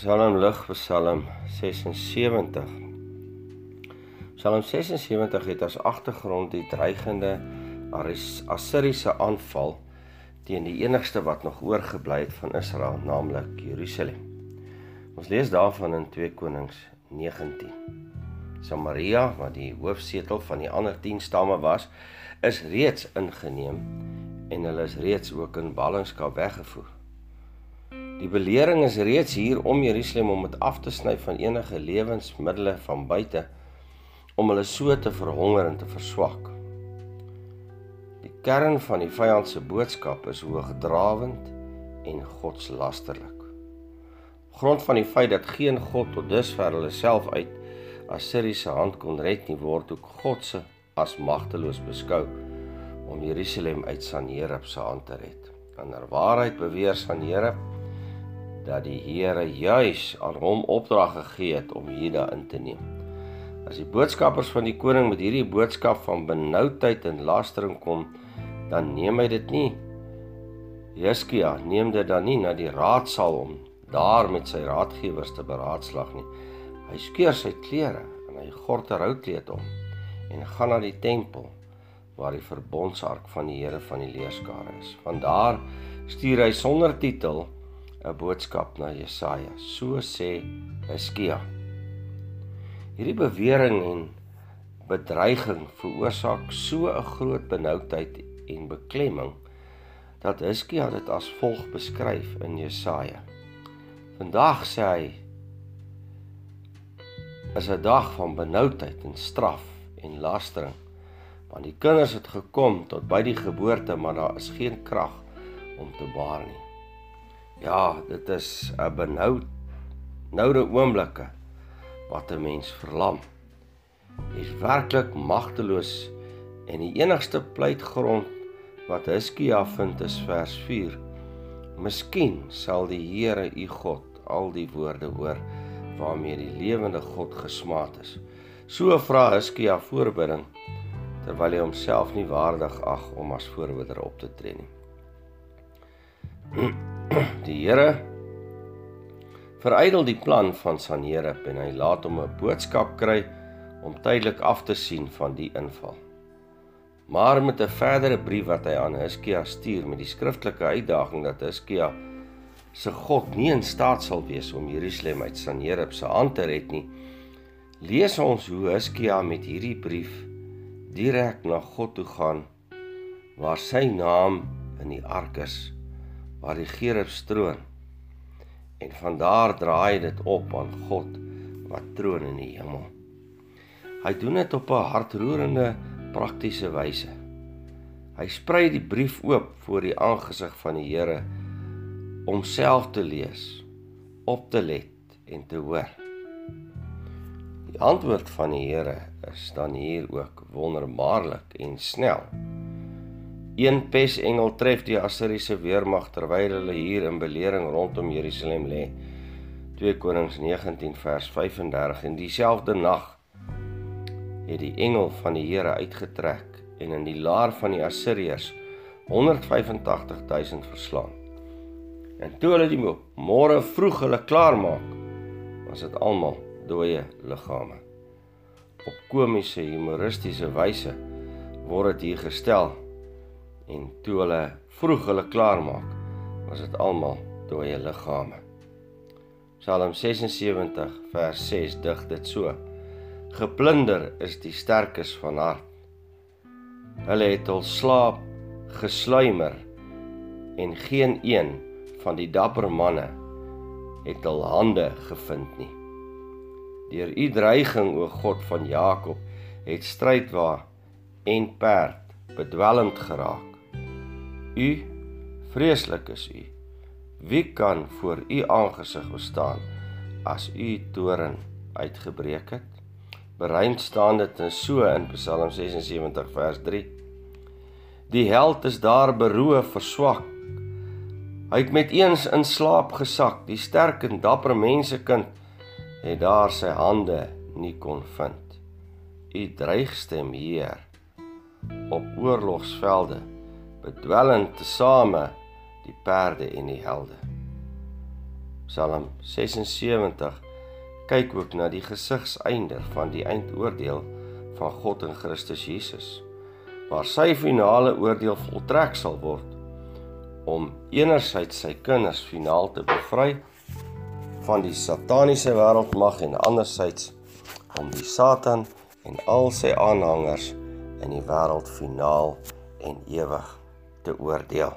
Psalm lig vir Psalm 76. Psalm 76 het as agtergrond die dreigende Assiriese aanval teen die enigste wat nog oorgebly het van Israel, naamlik Jerusalem. Ons lees daarvan in 2 Konings 19. Samaria, wat die hoofsetel van die ander 10 stamme was, is reeds ingeneem en hulle is reeds ook in ballingskap weggevoer. Die belering is reeds hier om Jerusalem om dit af te sny van enige lewensmiddels van buite om hulle so te verhonger en te verswak. Die kern van die vyand se boodskap is hoogdrawend en godslasterlik. Grond van die feit dat geen god tot dusver hulle self uit Assiriese hand kon red nie, word ook God se as magteloos beskou om Jerusalem uit Sanherib se hand te red. In waarheid beweer Sanherib dat die Here juis aan hom opdrag gegee het om Juda in te neem. As die boodskappers van die koning met hierdie boodskap van benoudheid en lastering kom, dan neem hy dit nie. Jeskia neem dit dan nie na die raadsaal om daar met sy raadgewers te beraadslag nie. Hy skeur sy klere en hy gord 'n roukleed om en gaan na die tempel waar die verbondsark van die Here van die leerskare is. Van daar stuur hy sonder titel 'n boodskap na Jesaja. So sê Hizkia. Hierdie bewering en bedreiging veroorsaak so 'n groot benoudheid en beklemming dat Hizkia dit as volg beskryf in Jesaja. Vandag sê hy is 'n dag van benoudheid en straf en lastering want die kinders het gekom tot by die geboorte maar daar is geen krag om te baar nie. Ja, dit is 'n benoud noude oomblikke wat 'n mens verlam. Jy is werklik magteloos en die enigste pleitgrond wat Hiskia vind is vers 4. Miskien sal die Here u God al die woorde hoor waarmee die lewende God gesmaat is. So vra Hiskia voorbidding terwyl hy homself nie waardig ag om as voorbidder op te tree nie. Die Here verydel die plan van Sanherib en hy laat hom 'n boodskap kry om tydelik af te sien van die inval. Maar met 'n verdere brief wat hy aan Hiskia stuur met die skriftelike uitdaging dat Hiskia se God nie in staat sal wees om Jerusalem uit Sanherib se hand te red nie, lees ons hoe Hiskia met hierdie brief direk na God toe gaan waar sy naam in die ark is waar die Gerub stroon. En van daar draai dit op aan God wat troon in die hemel. Hy doen dit op 'n hartroerende praktiese wyse. Hy sprei die brief oop voor die aangesig van die Here om self te lees, op te let en te hoor. Die antwoord van die Here is dan hier ook wonderbaarlik en snel. Een pesengel tref die Assiriese weermag terwyl hulle hier in belering rondom Jerusalem lê. 2 Konings 19 vers 35 en dieselfde nag het die engel van die Here uitgetrek en in die laar van die Assiriërs 185000 verslaan. En toe hulle die môre vroeg hulle klaar maak, was dit almal dooie liggame. Op komiese humoristiese wyse word dit hier gestel en toe hulle vroeg hulle klaar maak, was dit almal dooie liggame. Psalm 76 vers 6 dig dit so: Geplunder is die sterkes van hart. Hulle het hul slaap gesluimer en geen een van die dapper manne het hul hande gevind nie. Deur u dreiging o God van Jakob het strydwa en perd bedwelmd geraak. U vreeslik is u. Wie kan voor u aangesig bestaan as u toren uitgebreek het? Bereim staan dit in so in Psalm 76 vers 3. Die held is daar beroof, verswak. Hy het met eens in slaap gesak. Die sterk en dapper mensekind het daar sy hande nie kon vind. U dreigstem hier op oorlogsvelde bedwellend tesame die perde en die helde. Psalm 76 kyk ook na die gesigseinder van die eindoordeel van God in Christus Jesus, waar sy finale oordeel voltrek sal word om enerzijds sy kinders finaal te bevry van die sataniese wêreldmag en anderzijds om die Satan en al sy aanhangers in die wêreld finaal en ewig te oordeel.